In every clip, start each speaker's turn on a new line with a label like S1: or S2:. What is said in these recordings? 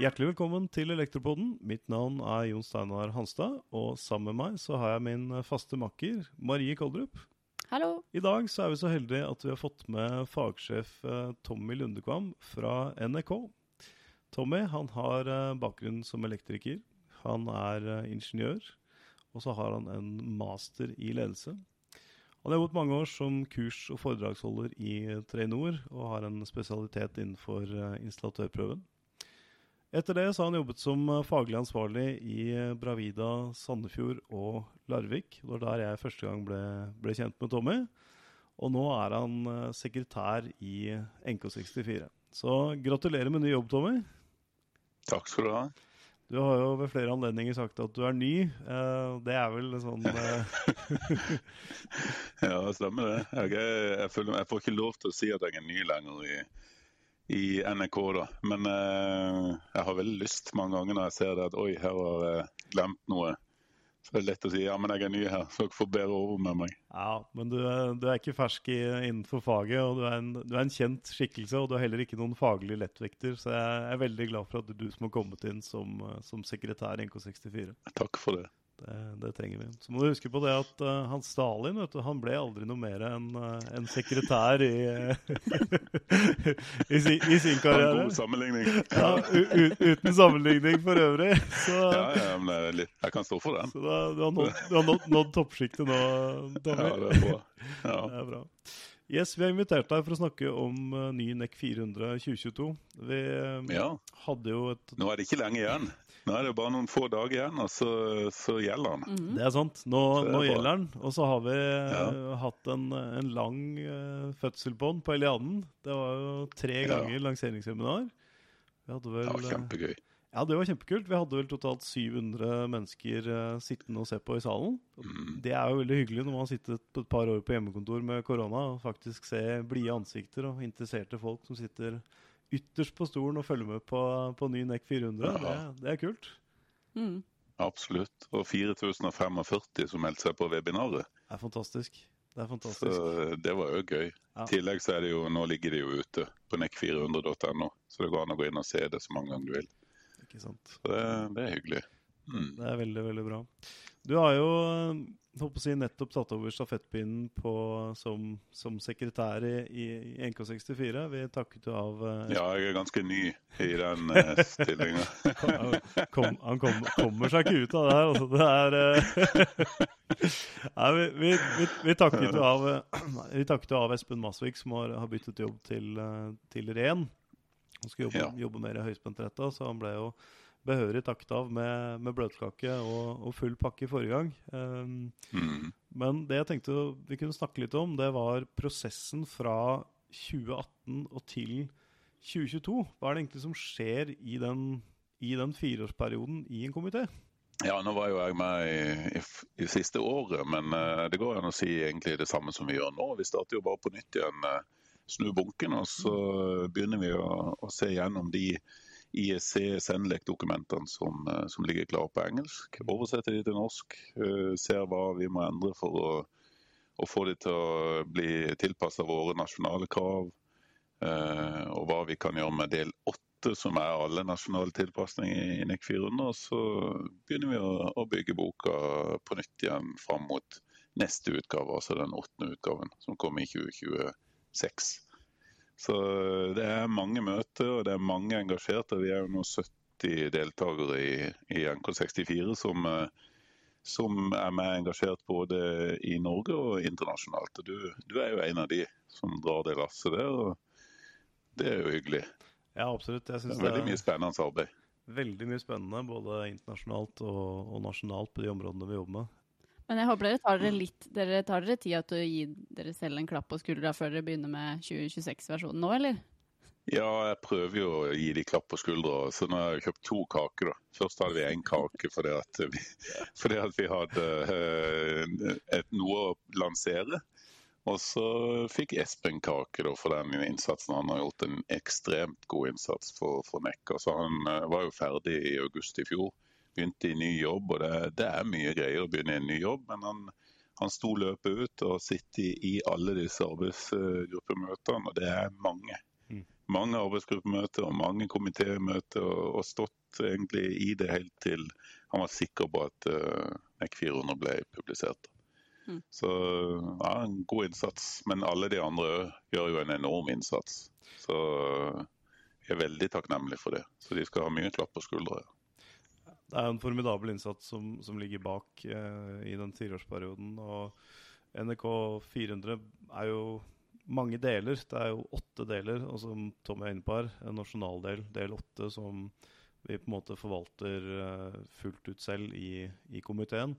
S1: Hjertelig velkommen til Elektropoden. Mitt navn er Jon Steinar Hanstad, og sammen med meg så har jeg min faste makker Marie Koldrup.
S2: Hallo.
S1: I dag så er vi så heldige at vi har fått med fagsjef eh, Tommy Lundekvam fra NRK. Tommy han har eh, bakgrunn som elektriker. Han er eh, ingeniør, og så har han en master i ledelse. Han har jobbet mange år som kurs- og foredragsholder i Trainor, og har en spesialitet innenfor eh, installatørprøven. Etter det så har han jobbet som eh, faglig ansvarlig i eh, Bravida, Sandefjord og Larvik. Det var der jeg første gang ble, ble kjent med Tommy. Og nå er han sekretær i NK64. Så gratulerer med ny jobb, Tommy.
S3: Takk skal du ha.
S1: Du har jo ved flere anledninger sagt at du er ny. Eh, det er vel sånn Ja,
S3: Ja, stemmer det. Jeg, er, jeg, føler, jeg får ikke lov til å si at jeg er ny lenger i, i NRK, da. Men eh, jeg har veldig lyst mange ganger når jeg ser det at oi, her har jeg glemt noe. Så det er lett å si ja, men jeg er ny her, så dere får bedre over med meg.
S1: Ja, men du, du er ikke fersk i, innenfor faget, og du er, en, du er en kjent skikkelse. Og du er heller ikke noen faglig lettvekter, så jeg er veldig glad for at det er du som har kommet inn som, som sekretær i NK64.
S3: Takk for det.
S1: Det, det trenger vi. Så må du huske på det at uh, han Stalin vet du, han ble aldri noe mer enn uh, en sekretær i, i, sin, i sin
S3: karriere. en god sammenligning.
S1: Ja, uten sammenligning for øvrig. Så,
S3: Ja, ja, men det er litt, jeg kan stå for den.
S1: så da, du har nådd, du har nådd, nådd toppsjiktet nå, Tommy.
S3: Ja, det er bra. Ja.
S1: Det er bra. Yes, Vi har invitert deg for å snakke om uh, ny NEC 400 2022. Vi
S3: ja.
S1: hadde jo et
S3: Nå er det ikke lenge igjen. Nå er det bare noen få dager igjen, og så, så gjelder den.
S2: Mhm.
S1: Det er sant. Nå,
S3: er
S1: nå gjelder den. Og så har vi
S3: Ja.
S1: eh, hatt en, en lang uh, fødsel på den på Eliaden. Det var jo tre
S3: Ja.
S1: ganger lanseringsseminar. Vi hadde vel
S3: Det var
S1: eh,
S3: kjempegøy.
S1: Ja, det var kjempekult. Vi hadde vel totalt 700 mennesker uh, sittende og se på i salen.
S3: Mm.
S1: Det er jo veldig hyggelig når man har sittet på et par år på hjemmekontor med korona og faktisk se blide ansikter og interesserte folk som sitter ytterst på stolen og følge med på, på ny NEC 400.
S3: Ja.
S1: Det, det er kult.
S2: Mm.
S3: Absolutt. Og 4045 som meldte seg på webinaret.
S1: Det er fantastisk. Det er
S3: Så det var jo gøy.
S1: Ja.
S3: I tillegg så er det jo, nå ligger det jo ute på nec400.no, så det går an å gå inn og se det så mange ganger du vil.
S1: Ikke sant.
S3: Så det, det er hyggelig. Mm.
S1: Det er veldig, veldig bra. Du har jo eh, håper å si, nettopp tatt over stafettpinnen på, som, som sekretær i, i, i NK64. Vi takket jo av eh,
S3: Ja, jeg er ganske ny i den uh, stillinga.
S1: Han, kom, han kom, kommer seg ikke ut av det her, altså. Det er eh, Nei, vi, vi, vi, vi takket jo av eh, Vi takket av Espen Masvik, som har, har byttet jobb til, eh, til Ren. Han skulle jobbe,
S3: Ja.
S1: jobbe mer i høyspentrettet, så han ble jo behørig takket av med, med bløtkake og, og full pakke forrige gang. Um,
S3: Mm.
S1: men det jeg tenkte vi kunne snakke litt om, det var prosessen fra 2018 og til 2022. Hva er det egentlig som skjer i den, i den fireårsperioden i en komité?
S3: Ja, nå var jo jeg med i, i, i siste året, men uh, det går an å si egentlig det samme som vi gjør nå. Vi starter jo bare på nytt igjen. Uh, snu bunken, og så begynner vi å, å se gjennom de IEC Senlek-dokumentene som, eh, som ligger klare på engelsk. Oversetter de til norsk, eh, ser hva vi må endre for å, å få de til å bli tilpassa våre nasjonale krav. eh, og hva vi kan gjøre med del åtte, som er alle nasjonale tilpasninger i NEC 400. Og så begynner vi å, å bygge boka på nytt igjen fram mot neste utgave, altså den åttende utgaven, som kommer i 2026. Så det er mange møter, og det er mange engasjerte. Vi er jo nå 70 deltakere i, i NK64 som, eh, som er mer engasjert både i Norge og internasjonalt. Du, du er jo en av de som drar det lasset der, og det er jo hyggelig.
S1: Ja, absolutt. Jeg
S3: Det er veldig mye spennende arbeid.
S1: veldig mye spennende, både internasjonalt og, og nasjonalt på de områdene vi jobber med.
S2: Men jeg håper dere tar dere litt Dere tar dere tida til å gi dere selv en klapp på skuldra før dere begynner med 2026-versjonen nå, eller?
S3: Ja, jeg prøver jo å gi de klapp på skuldra. Så nå har jeg kjøpt to kaker. da. Først hadde vi én kake fordi at vi, fordi at vi hadde uh, et, noe å lansere. Og så fikk Espen kake da, for den innsatsen. Han har gjort en ekstremt god innsats for, for Nekka. Så han eh, var jo ferdig i august i fjor. Begynte i ny jobb, og det, det er mye greier å begynne i en ny jobb. Men han, Han sto løpet ut og sittet i alle disse arbeidsgruppemøtene, og det er mange.
S1: Mm.
S3: Mange arbeidsgruppemøter og mange komitémøter, og, og stått egentlig i det helt til han var sikker på at uh, NEC 400 ble publisert.
S2: Mm.
S3: Så ja, en god innsats. Men alle de andre gjør jo en enorm innsats. Så jeg er veldig takknemlig for det. Så de skal ha mye klapp på skuldra.
S1: Det er en formidabel innsats som, som ligger bak eh, i den fireårsperioden. Og NRK 400 er jo mange deler. Det er jo åtte deler, og som Tom er inne på her, en nasjonaldel, del åtte, som vi på en måte forvalter eh, fullt ut selv i, i komiteen.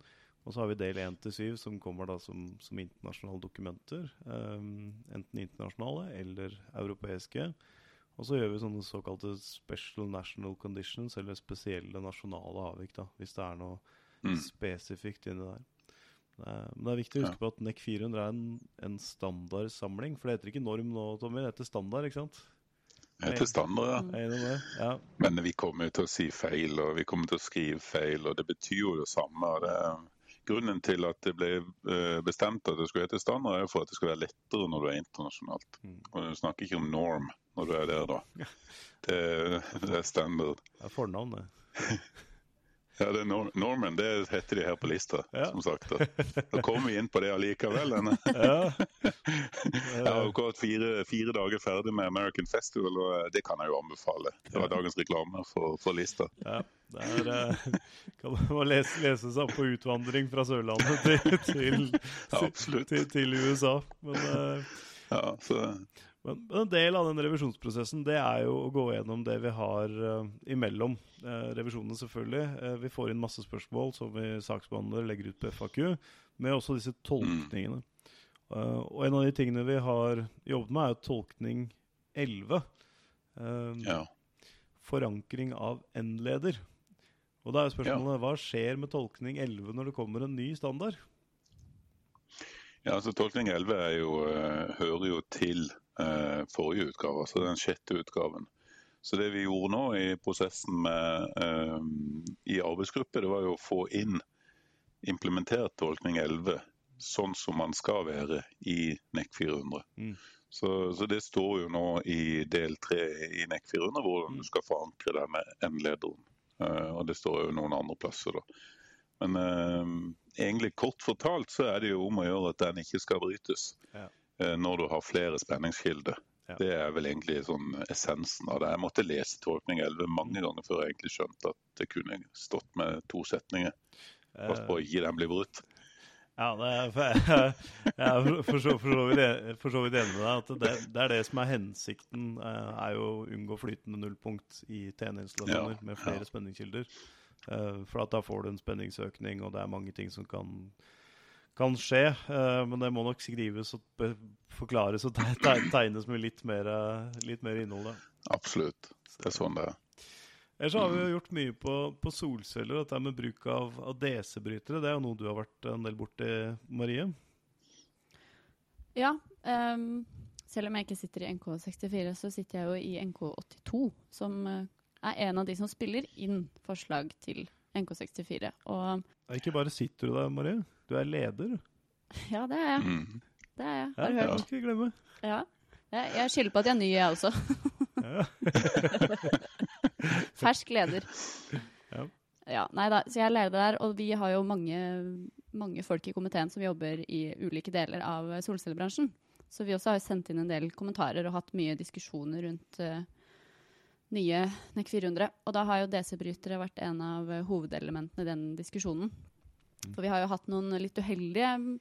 S1: Og så har vi del 1 til 7 som kommer da som, som internasjonale dokumenter. Eh, enten internasjonale eller europeiske. Og så gjør vi sånne såkalte special national conditions, eller spesielle nasjonale avvik, da, hvis det er noe
S3: Mm.
S1: spesifikt inni der. Men det er viktig å huske på at NEC 400 er en, en standardsamling. For det heter ikke norm nå, Tommy. Det heter standard, ikke sant?
S3: Det heter standard, ja.
S1: Ja.
S3: Men vi kommer jo til å si feil, og vi kommer til å skrive feil, og det betyr jo det samme. Det grunnen til at det ble eh, bestemt at det skulle hete standard, er for at det skal være lettere når du er internasjonalt.
S1: Mm.
S3: Og Du snakker ikke om norm når du er der, da. Det, det er standard.
S1: Det er fornavnet.
S3: Ja, det er nor Norman, det heter de her på lista,
S1: Ja.
S3: som sagt. Da. da kommer vi inn på det allikevel.
S1: Ja.
S3: Jeg har gått fire, fire dager ferdig med American Festival, og eh, det kan jeg jo anbefale. Det var dagens reklame for, for lista.
S1: ja. Det er, eh, kan man lese, lese seg opp på utvandring fra Sørlandet til, til, til, til USA. Men, eh,
S3: Ja, så
S1: men en del av den revisjonsprosessen det er jo å gå gjennom det vi har uh, imellom uh, revisjonene, selvfølgelig. Uh, vi får inn masse spørsmål som vi saksbehandler, legger ut på FAQ, med også disse tolkningene. Og en av de tingene vi har jobbet med, er jo tolkning 11. Eh,
S3: ja.
S1: Forankring av N-leder. Og da er jo spørsmålet hva skjer med tolkning 11 når det kommer en ny standard?
S3: Ja, altså Tolkning 11 er jo, eh, hører jo til eh, forrige utgave, altså den sjette utgaven. Så det vi gjorde nå i prosessen med, eh, i arbeidsgruppe, det var jo å få inn implementert tolkning 11 sånn som man skal være i NEC 400.
S1: Mm.
S3: Så, så det står jo nå i del 3 i NEC 400 hvordan du skal forankre deg med N-lederen. Eh, og det står jo noen andre plasser da. Men eh, egentlig kort fortalt så er det jo om å gjøre at den ikke skal brytes
S1: Ja.
S3: eh, når du har flere spenningskilder.
S1: Ja.
S3: Det er vel egentlig sånn essensen av det. Jeg måtte lese tolkning 11 mange ganger før jeg egentlig skjønte at det kunne stått med to setninger. Pass på å ikke den blir brutt.
S1: Ja, det er, jeg, er for så, for, så vidt, enig med deg. at det, det er det som er hensikten, eh, er jo å unngå flytende nullpunkt i TN-installasjoner
S3: Ja,
S1: med flere
S3: ja.
S1: spenningskilder. Eh, for at da får du en spenningsøkning, og det er mange ting som kan, kan skje. eh, men det må nok skrives og forklares og te- te- tegnes med litt mer, litt mer innhold. da.
S3: Absolutt. Det er sånn det er.
S1: Ellers har vi jo gjort mye på, på solceller, dette med bruk av, av DC-brytere. Det er jo noe du har vært en del borti, Marie.
S2: Ja. Um, selv om jeg ikke sitter i NK64, så sitter jeg jo i NK82, som eh, er en av de som spiller inn forslag til NK64. Og
S1: Ikke bare sitter du der, Marie. Du er leder.
S2: ja, det er jeg.
S3: Mm.
S2: Det er jeg.
S1: Ja,
S2: Har du
S1: det
S2: hørt?
S1: skal jeg glemme.
S2: Ja. Jeg, jeg skylder på at jeg er ny, jeg også.
S1: Ja.
S2: Fersk leder.
S1: Ja.
S2: Ja, nei da, så jeg er leder der, og vi har jo mange, mange folk i komiteen som jobber i ulike deler av solcellebransjen. Så vi også har sendt inn en del kommentarer og hatt mye diskusjoner rundt eh, nye NEC 400. Og da har jo DC-brytere vært en av eh, hovedelementene i den diskusjonen. For vi har jo hatt noen litt uheldige mm,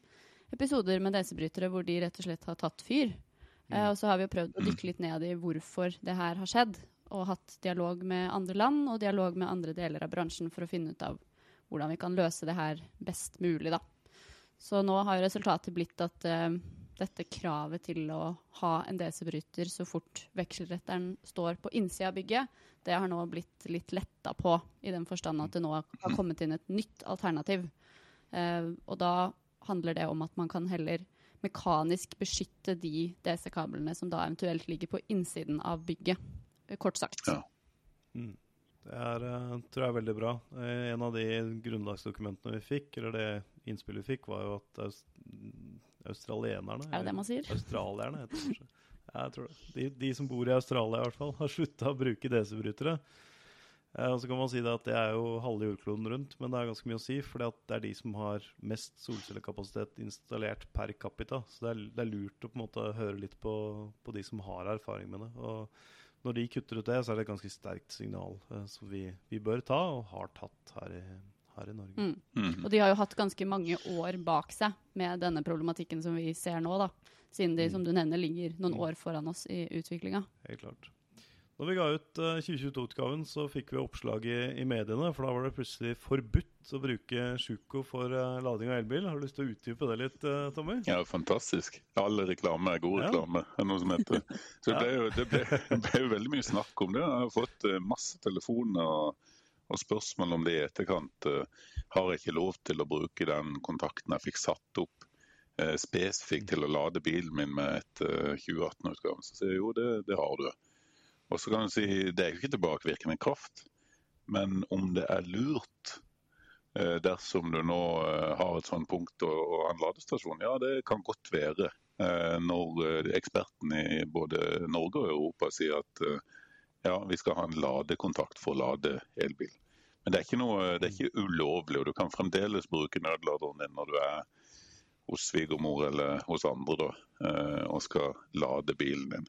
S2: episoder med DC-brytere hvor de rett og slett har tatt fyr. Eh, og så har vi jo prøvd å dykke litt ned i hvorfor det her har skjedd, og hatt dialog med andre land og dialog med andre deler av bransjen for å finne ut av hvordan vi kan løse det her best mulig, da. Så nå har jo resultatet blitt at eh, dette kravet til å ha en DC-bryter så fort vekselretteren står på innsida av bygget, det har nå blitt litt letta på, i den forstand at det nå har kommet inn et nytt alternativ. Eh, og da handler det om at man kan heller mekanisk beskytte de DC-kablene som da eventuelt ligger på innsiden av bygget. eh, Kort sagt.
S3: Ja.
S1: Mm. Det er, eh, tror jeg er veldig bra. En av de grunnlagsdokumentene vi fikk, eller det innspillet vi fikk, var jo at aus australienerne
S2: Er det det man sier?
S1: Australierne, heter det kanskje. Ja, Jeg tror det. De, de som bor i Australia, i hvert fall, har slutta å bruke DC-brytere. Eh, og så kan man si det at det er jo halve jordkloden rundt, men det er ganske mye å si. For det er de som har mest solcellekapasitet installert per capita. Så det er, det er lurt å på en måte høre litt på, på, de som har erfaring med det. Og når de kutter ut det, så er det et ganske sterkt signal eh, som vi, vi, bør ta, og har tatt her i, her i Norge.
S2: Mm. Mm. Og de har jo hatt ganske mange år bak seg med denne problematikken som vi ser nå, da. Siden de, mm. som du nevner, ligger noen mm. år foran oss i utviklinga.
S1: Helt klart. Når vi ga ut uh, eh, 2022-utgaven, så fikk vi oppslag i, i, mediene. For da var det plutselig forbudt å bruke Sjuko for uh, lading av elbil. Har du lyst til å utdype det litt, uh, Tommy?
S3: Ja, fantastisk. All reklame er god reklame, ja. er noe som heter. Så det, ble jo, det ble, ble veldig mye snakk om det. Jeg har fått masse telefoner og, og, spørsmål om det i etterkant. har jeg ikke lov til å bruke den kontakten jeg fikk satt opp spesifikt til å lade bilen min med et 2018-utgave? Så sier jeg jo, det, det har du. Og så kan du si Det er jo ikke tilbakevirkende kraft, men om det er lurt eh, dersom du nå eh, har et sånt punkt og, en ladestasjon, ja det kan godt være. Eh, når ekspertene i både Norge og Europa sier at ja, vi skal ha en ladekontakt for å lade elbil. Men det er noe, det er ikke ulovlig, og du kan fremdeles bruke nødladeren din når du er hos svigermor eller hos andre da, og skal lade bilen din.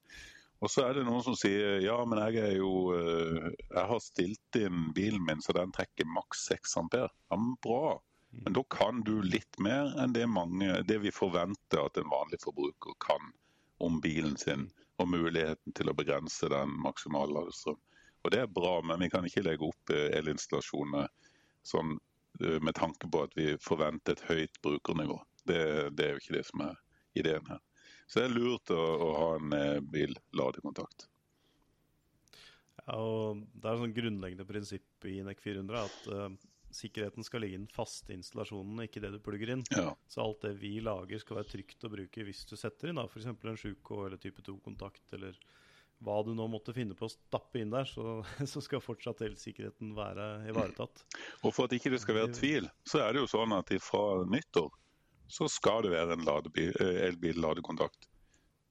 S3: Og så er det noen som sier ja, men jeg jo eh, Jeg har stilt inn bilen min så den trekker maks 6 ampere. Ja, men bra. Men da kan du litt mer enn det, mange, det vi forventer at en vanlig forbruker kan om bilen sin, og muligheten til å begrense den maksimale ladestrøm. Og Det er bra, men vi kan ikke legge opp elinstallasjonene elinstallasjoner sånn, eh, med tanke på at vi forventer et høyt brukernivå. Det, det er jo ikke det som er ideen her. Så det er lurt å, å ha en bil-ladekontakt.
S1: Ja, og Det er et sånn grunnleggende prinsipp i NEC 400 at uh, sikkerheten skal ligge i den faste installasjonen, ikke det du plugger inn. Ja. Så alt det vi lager skal være trygt å bruke hvis du setter inn f.eks. en 7K eller type 2-kontakt, eller hva du nå måtte finne på å stappe inn der, så, så skal fortsatt elsikkerheten være ivaretatt.
S3: Og For at ikke det skal være tvil, så er det jo sånn at fra nyttår så skal det være en eh, elbil-ladekontakt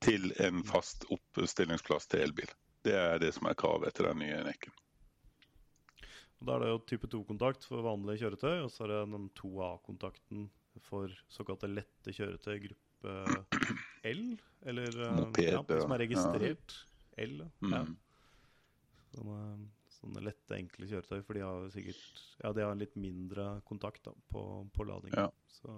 S3: til en fast oppstillingsplass til elbil. Det er det som er kravet etter den nye nekken.
S1: Da er det jo type 2-kontakt for vanlige kjøretøy, og så er det den 2A-kontakten for såkalte lette kjøretøy gruppe L, eller eh, Moped, ja, som er registrert ja. L. Ja. Mm. Sånne, sånne, lette, enkle kjøretøy, for de har sikkert Ja, de har litt mindre kontakt da, på, på lading. Ja. Så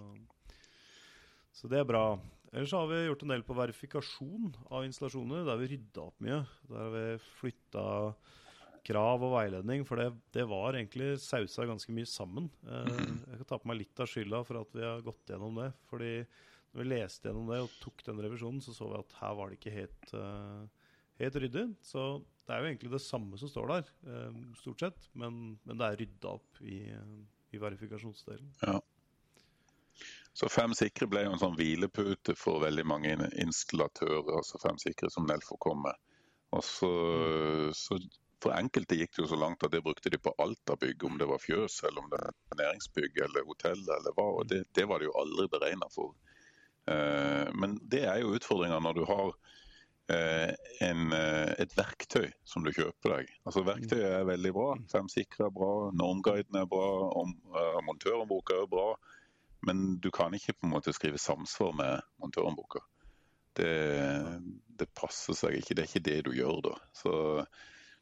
S1: så det er bra. Ellers har vi gjort en del på verifikasjon av installasjoner. Der har vi rydda opp mye. Der har vi flytta krav og veiledning, for det, det var egentlig sausa ganske mye sammen. Eh, jeg kan ta på meg litt av skylda for at vi har gått gjennom det. fordi når vi leste gjennom det og tok den revisjonen, så så vi at her var det ikke helt, uh, helt ryddig. Så det er jo egentlig det samme som står der, uh, stort sett. Men, men, det er rydda opp i, i verifikasjonsdelen.
S3: Ja. Så Fem sikre ble jo en sånn hvilepute for veldig mange installatører, altså Fem sikre som Nelfo kom med. Og så, så, For enkelte gikk det jo så langt at det brukte de på alt av bygg, om det var fjøs eller om det var næringsbygg eller hotell eller hva. og Det, det var det jo aldri beregna for. Uh, men det er jo utfordringa når du har en, uh, et verktøy som du kjøper deg. Altså Verktøyet er veldig bra. Fem sikre er bra, normguiden er bra, om, montørhåndboka er bra. Men du kan ikke på en måte skrive samsvar med montørhåndboka. Det, det, passer seg ikke. Det er ikke det du gjør da. Så,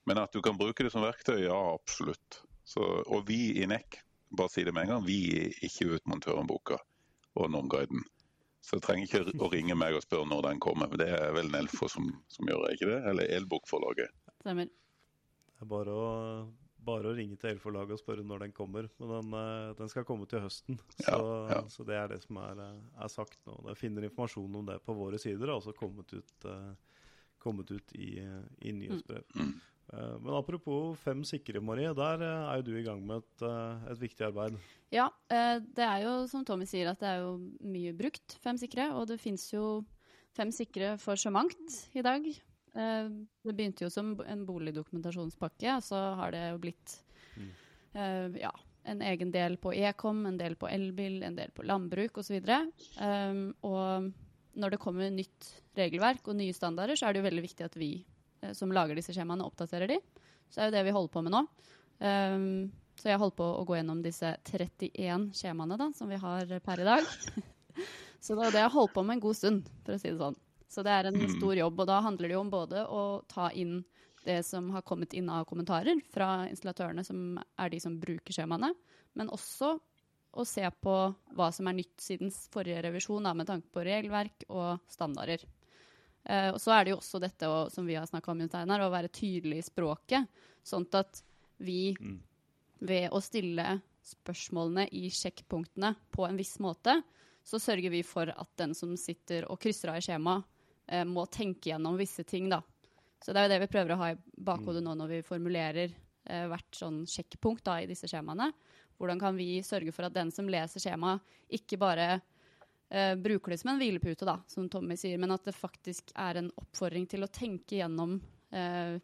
S3: men at du kan bruke det som verktøy, ja absolutt. Så, og vi i NEC, bare si det med en gang, vi gir ikke ut montørhåndboka og normguiden. Så jeg trenger ikke å ringe meg og spørre når den kommer. Det er vel Nelfo som, som gjør det, ikke det? Eller Elbokforlaget.
S2: Stemmer.
S1: Det er bare å bare å ringe til elforlaget og spørre når den kommer. Men den, eh, den skal komme til høsten. Så, ja, ja. så, det er det som er, eh, er, sagt nå. Jeg finner informasjon om det på våre sider. Altså kommet ut, uh, kommet ut i, i nyhetsbrev. Mm. Uh, men apropos Fem sikre, Marie. Der uh, er jo du i gang med et, et viktig arbeid.
S2: Ja, det er jo som Tommy sier at det er jo mye brukt Fem sikre. Og det fins jo Fem sikre for så mangt i dag. Eh, det begynte jo som en boligdokumentasjonspakke, og så har det jo blitt mm. ja, en egen del på ekom, en del på elbil, en del på landbruk osv. Og, og når det kommer nytt regelverk og nye standarder, så er det jo veldig viktig at vi som lager disse skjemaene, oppdaterer de. Så det er jo det vi holder på med nå. Um, så jeg holdt på å gå gjennom disse 31 skjemaene da, som vi har per i dag. så det er det jeg holdt på med en god stund, for å si det sånn. Så det er en mm. stor jobb. Og da handler det jo om både å ta inn det som har kommet inn av kommentarer fra installatørene, som er de som bruker skjemaene, men også å se på hva som er nytt siden forrige revisjon, da, med tanke på regelverk og standarder. Eh, og så er det jo også dette å, som vi har snakka om, Steinar, å være tydelig i språket. Sånn at vi mm. ved å stille spørsmålene i sjekkpunktene på en viss måte, så sørger vi for at den som sitter og krysser av i skjemaet, eh, må tenke gjennom visse ting, da. Så det er jo det vi prøver å ha i bakhodet mm. nå når vi formulerer eh, hvert sånn sjekkpunkt da, i disse skjemaene. Hvordan kan vi sørge for at den som leser skjemaet, ikke bare eh, bruker det som en hvilepute, da, som Tommy sier, men at det faktisk er en oppfordring til å tenke gjennom eh,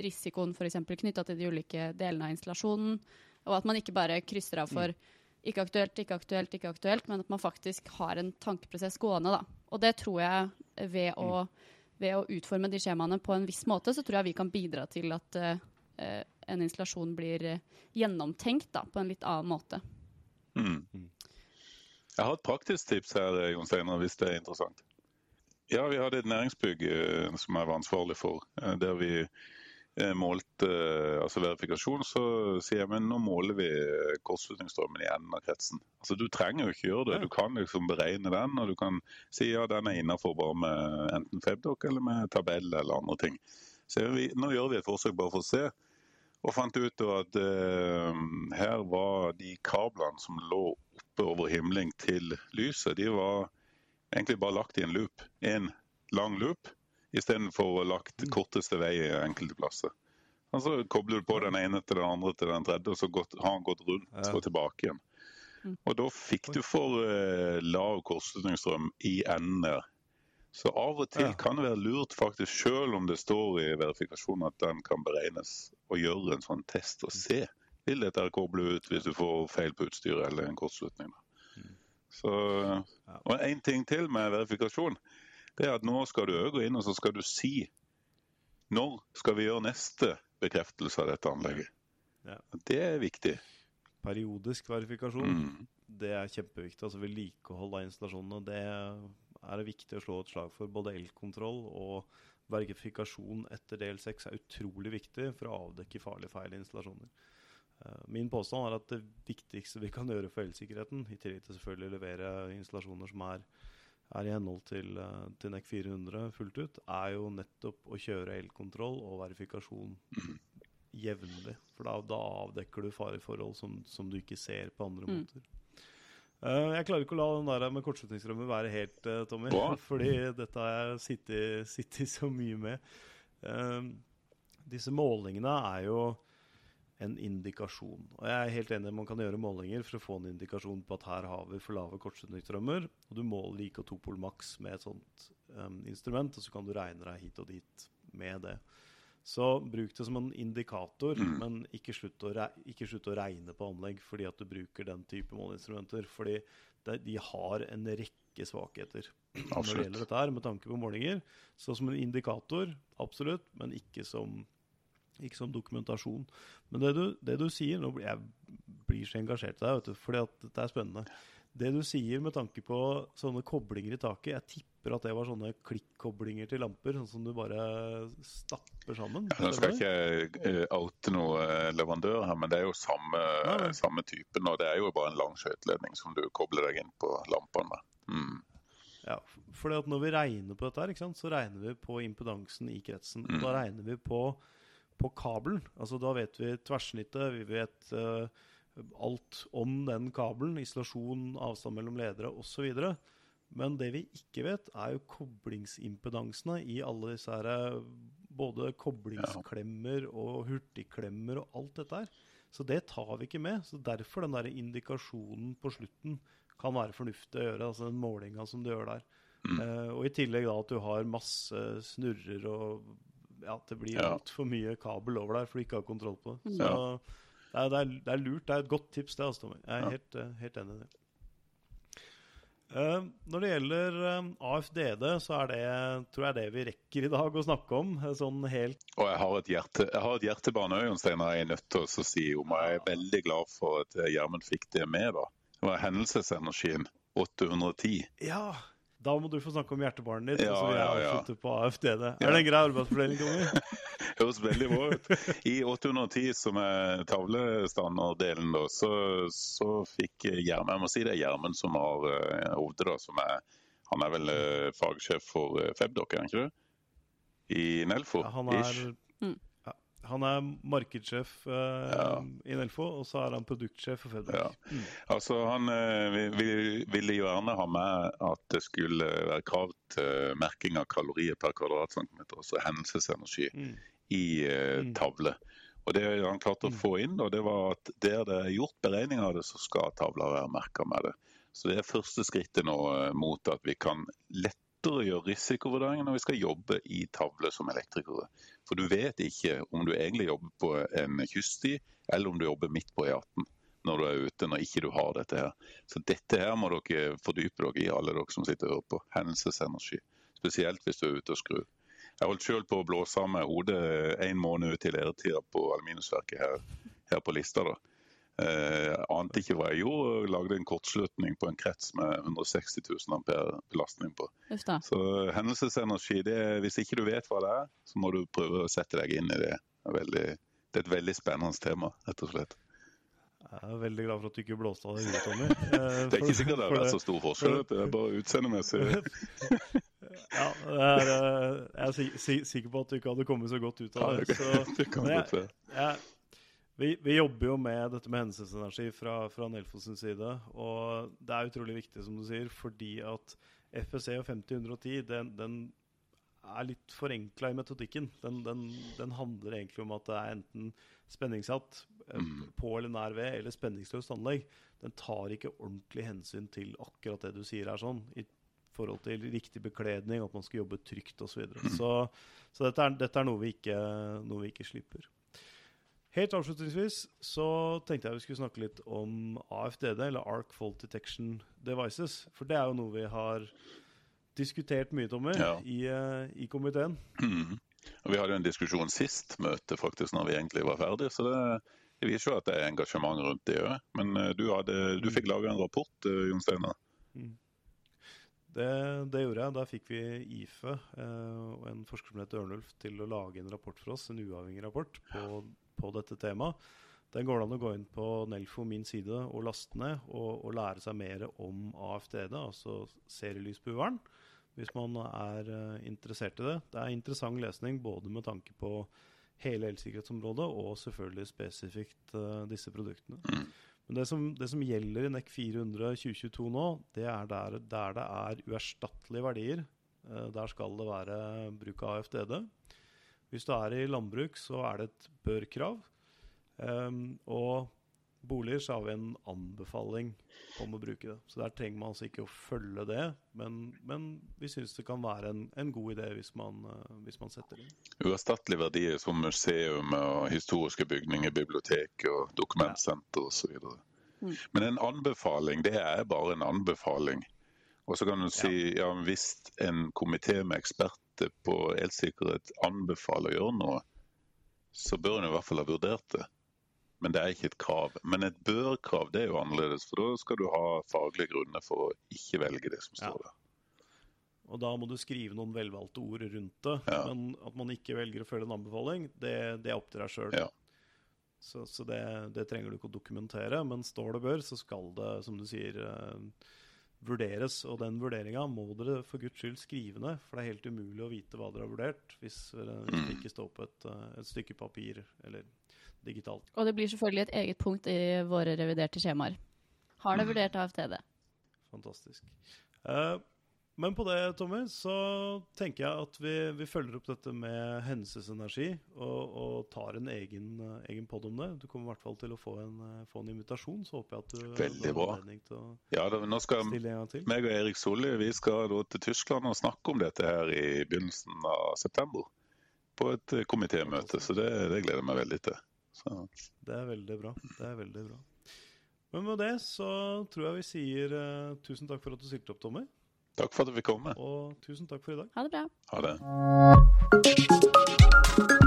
S2: risikoen f.eks. knytta til de ulike delene av installasjonen, og at man ikke bare krysser av for mm. ikke aktuelt, ikke aktuelt, ikke aktuelt, men at man faktisk har en tankeprosess gående. da. Og det tror jeg ved å mm ved å utforme de skjemaene på en viss måte, så tror jeg vi kan bidra til at uh, en installasjon blir uh, gjennomtenkt da, på en litt annen måte.
S3: Mm. Jeg har et praktisk tips her, Jon Steinar, hvis det er interessant. Ja, vi hadde et næringsbygg uh, som jeg var ansvarlig for, der vi målte eh, altså verifikasjon, så sier jeg men nå måler vi eh, kortslutningsstrømmen i enden av kretsen. Altså Du trenger jo ikke gjøre det. Du kan liksom beregne den, og du kan si ja, den er innafor bare med enten Febdoc eller med tabell eller andre ting. Så vi, Nå gjør vi et forsøk bare for å se, og fant ut at uh, her var de kablene som lå oppe over himmelen til lyset, de var egentlig bare lagt i en loop. En lang loop istedenfor lagt korteste vei i enkelte plasser. Og så kobler du på den ene til den andre til den tredje, og så har han gått rundt og tilbake igjen. Mm. Og da fikk du for uh, lav korsslutningsstrøm i endene. Så av og til kan det være lurt, faktisk, selv om det står i verifikasjonen at den kan beregnes, å gjøre en sånn test og se. Vil dette koble ut hvis du får feil på utstyret eller en kortslutning? Mm. Så, og En ting til med verifikasjon det er at nå skal du gå inn og så skal du si når skal vi gjøre neste bekreftelse av dette anlegget. Ja. Det er viktig.
S1: Periodisk verifikasjon, mm. det er kjempeviktig. Altså Vedlikehold av installasjonene. Det er viktig å slå et slag for. Både elkontroll og verifikasjon etter del 6 er utrolig viktig for å avdekke farlige feil i installasjoner. Eh, min påstand er at det viktigste vi kan gjøre for elsikkerheten, i tillegg til selvfølgelig å levere installasjoner som er er i henhold til, uh, til NEC 400 fullt ut, er jo nettopp å kjøre elkontroll og verifikasjon jevnlig. For da, da avdekker du fareforhold som, som, du ikke ser på andre mm. måter. Uh, jeg klarer ikke å la den der med kortslutningsstrømmer være helt, uh, Tommy. Hva? Fordi dette har jeg sittet, sittet så mye med. disse målingene er jo en indikasjon. Og Jeg er helt enig man kan gjøre målinger for å få en indikasjon på at her har vi for lave kortslutningsstrømmer. Og du måler IK Topol maks med et sånt um, instrument, og så kan du regne deg hit og dit med det. Så bruk det som en indikator, mm. men ikke slutt, ikke slutt å regne på anlegg fordi at du bruker den type måleinstrumenter. Fordi det, de har en rekke svakheter absolutt. når det gjelder dette her, med tanke på målinger. Så som en indikator, absolutt, men ikke som ikke som dokumentasjon. Men det du, det du sier Nå blir jeg blir så engasjert i deg, vet du, fordi at dette er spennende. Det du sier med tanke på sånne koblinger i taket Jeg tipper at det var sånne klikkoblinger til lamper, sånn som du bare stapper sammen.
S3: Ja, nå skal jeg ikke uh, oute noe uh, leverandør her, men det er jo samme, uh, samme typen. Og det er jo bare en lang skøyteledning som du kobler deg inn på lampene med. Mm.
S1: Ja, for når vi regner på dette, her, så regner vi på impedansen i kretsen. Mm. Da regner vi på på kabelen. Altså Da vet vi tverrsnittet, vi vet uh, alt om den kabelen. Isolasjon, avstand mellom ledere osv. Men det vi ikke vet, er jo koblingsimpedansene i alle disse her eh, Både koblingsklemmer og hurtigklemmer og alt dette her. Så det tar vi ikke med. Så derfor den der indikasjonen på slutten kan være fornuftig å gjøre. Altså den målinga som du gjør der. Mm. Uh, og i tillegg da at du har masse snurrer og ja, det blir ja. altfor mye kabel over der for du ikke har kontroll på det. Så det, er, det, er, det er lurt. Det er et godt tips, det. Altså, Tommy. Jeg er
S3: Ja.
S1: helt, eh, helt enig i det. Uh, når det gjelder uh, AFDD, så er det tror jeg det vi rekker i dag å snakke om. eh, Sånn helt
S3: Og jeg har et, hjerte, jeg har et hjertebarn òg, Jon Steinar. Jeg er nødt til å si om jeg er veldig glad for at Gjermund fikk det med. da. Det var hendelsesenergien 810.
S1: Ja! Da må du få snakke om hjertebarnet ditt.
S3: Ja,
S1: og så vil jeg
S3: ja, ja.
S1: avslutte på AFDD.
S3: Ja.
S1: Er det en grei arbeidsfordeling, Tommy?
S3: Høres veldig bra ut. I 810, som er tavlestandarddelen, da, så, så fikk Gjermund Jeg må si det er Gjermund som har uh, hovedet, da. Som er, han er vel uh, fagsjef for uh, Febdok, er han ikke det? I Nelfo?
S1: Ja, han er
S3: ish.
S2: Mm.
S1: Han er markedssjef eh,
S3: Ja.
S1: i Nelfo, og så er han produktsjef for Fedric.
S3: Ja. Altså, Han eh, vi- vi- ville jo gjerne ha med at det skulle være krav til merking av kalorier per kvadratcentimeter, altså hendelsesenergi,
S1: Mm.
S3: i eh,
S1: Mm.
S3: tavle. Og Det han klarte å
S1: Mm.
S3: få inn, da, det var at der det er gjort beregninger av det, så skal tavla være merka med det. Så Det er første skrittet nå eh, mot at vi kan lettere gjøre risikovurderinger når vi skal jobbe i tavle som elektrikere. For du vet ikke om du egentlig jobber på en kyststi, eller om du jobber midt på E18 når du er ute, når ikke du har dette her. Så dette her må dere fordype dere i, alle dere som sitter og hører på. Hendelsesenergi. Spesielt hvis du er ute og skrur. Jeg holdt selv på å blåse av meg hodet en måned ut i læretida på aluminiumsverket her, her på Lista. da. Eh, ante ikke hva jeg gjorde, og lagde en kortslutning på en krets med 160 000 ampere belastning på. Så hendelsesenergi, det, hvis ikke du vet hva det er, så må du prøve å sette deg inn i det. Det er, veldig, det er et veldig spennende tema, rett og slett.
S1: Jeg er veldig glad for at du ikke blåste av deg huet, Tommy. Eh,
S3: Det er ikke sikkert det har vært så stor forskjell, det er bare utseendemessig.
S1: Ja, er, eh, jeg er si, si, sikker på at du ikke hadde kommet så godt ut av det.
S3: det,
S1: Så,
S3: det kan
S1: men
S3: godt være.
S1: jeg, vi, vi jobber jo med dette med hendelsesenergi fra, fra Nelfos side. Og det er utrolig viktig, som du sier, fordi at FSC og 50-110 den, den er litt forenkla i metodikken. Den, den, den handler egentlig om at det er enten spenningssatt eh,
S3: Mm.
S1: på eller nær ved, eller spenningsløst anlegg. Den tar ikke ordentlig hensyn til akkurat det du sier er sånn. I forhold til riktig bekledning, at man skal jobbe trygt osv. Så, videre. så Så dette er, dette er noe, vi ikke, noe vi ikke slipper. Helt avslutningsvis så tenkte jeg vi skulle snakke litt om AFDD, eller Arc Fault Detection Devices. For det er jo noe vi har diskutert mye, Tommy,
S3: Ja.
S1: i, eh, i komiteen.
S3: Mm. Og Vi hadde jo en diskusjon sist møte, faktisk, når vi egentlig var ferdige. Så det, det viser jo at det er engasjement rundt det òg. Men eh, du, hadde, du fikk laga en rapport, eh, Jon Steinar.
S1: Det, det gjorde jeg. Da fikk vi IFE eh, og en forsker som heter Ørnulf til å lage en rapport for oss, en uavhengig rapport, på, på dette temaet. Den går det an å gå inn på Nelfo min side og laste ned og, og lære seg mer om AFDD, altså serielysbueren, hvis man er eh, interessert i det. Det er interessant lesning både med tanke på hele elsikkerhetsområdet og selvfølgelig spesifikt eh, disse produktene. Men det som, det som gjelder i NEC 400 2022 nå, det er der, der det er uerstattelige verdier. Eh, der skal det være bruk av AFDD. Hvis du er i landbruk, så er det et bør-krav. Um, og boliger så har vi en anbefaling om å bruke det. Så der trenger man altså ikke å følge det, men, men vi syns det kan være en, en god idé hvis man, eh, hvis man setter det inn.
S3: Uerstattelige verdier som museum og historiske bygninger, bibliotek og dokumentsenter osv.
S2: Mm.
S3: Men en anbefaling, det er bare en anbefaling. Og så kan du si ja, hvis en komité med eksperter på elsikkerhet anbefaler å gjøre noe, så bør en i hvert fall ha vurdert det. Men det er ikke et krav. Men et bør-krav det er jo annerledes, for da skal du ha faglige grunner for å ikke velge det som
S1: Ja.
S3: står der.
S1: Og da må du skrive noen velvalgte ord rundt det.
S3: Ja.
S1: Men at man ikke velger å følge en anbefaling, det, det er opp til deg sjøl.
S3: Ja.
S1: Så, så det, det trenger du ikke å dokumentere. Men står det bør, så skal det, som du sier, eh, vurderes. Og den vurderinga må dere for guds skyld skrive ned, for det er helt umulig å vite hva dere har vurdert hvis, eh, hvis det
S3: Mm.
S1: ikke står på et, eh, et stykke papir eller digitalt.
S2: Og det blir selvfølgelig et eget punkt i våre reviderte skjemaer. Har det
S3: Mm.
S2: vurdert AFTD?
S1: Fantastisk. Eh, men på det, Tommy, så tenker jeg at vi, vi følger opp dette med hendelsesenergi og, og tar en egen, egen pod om det. Du kommer i hvert fall til å få en, få en invitasjon, så håper jeg at du,
S3: Veldig
S1: har anledning til å
S3: Ja, da, nå skal
S1: stille en gang til.
S3: meg og Erik Solli vi skal da til Tyskland og snakke om dette her i begynnelsen av september. På et eh, komitémøte, så det, det gleder jeg meg veldig til. Så
S1: Det er veldig bra. Det er veldig bra. Men med det så tror jeg vi sier uh, tusen takk for at du stilte opp, Tommy.
S3: Takk for at du fikk komme.
S1: Og tusen takk for i dag.
S2: Ha det bra.
S3: Ha det.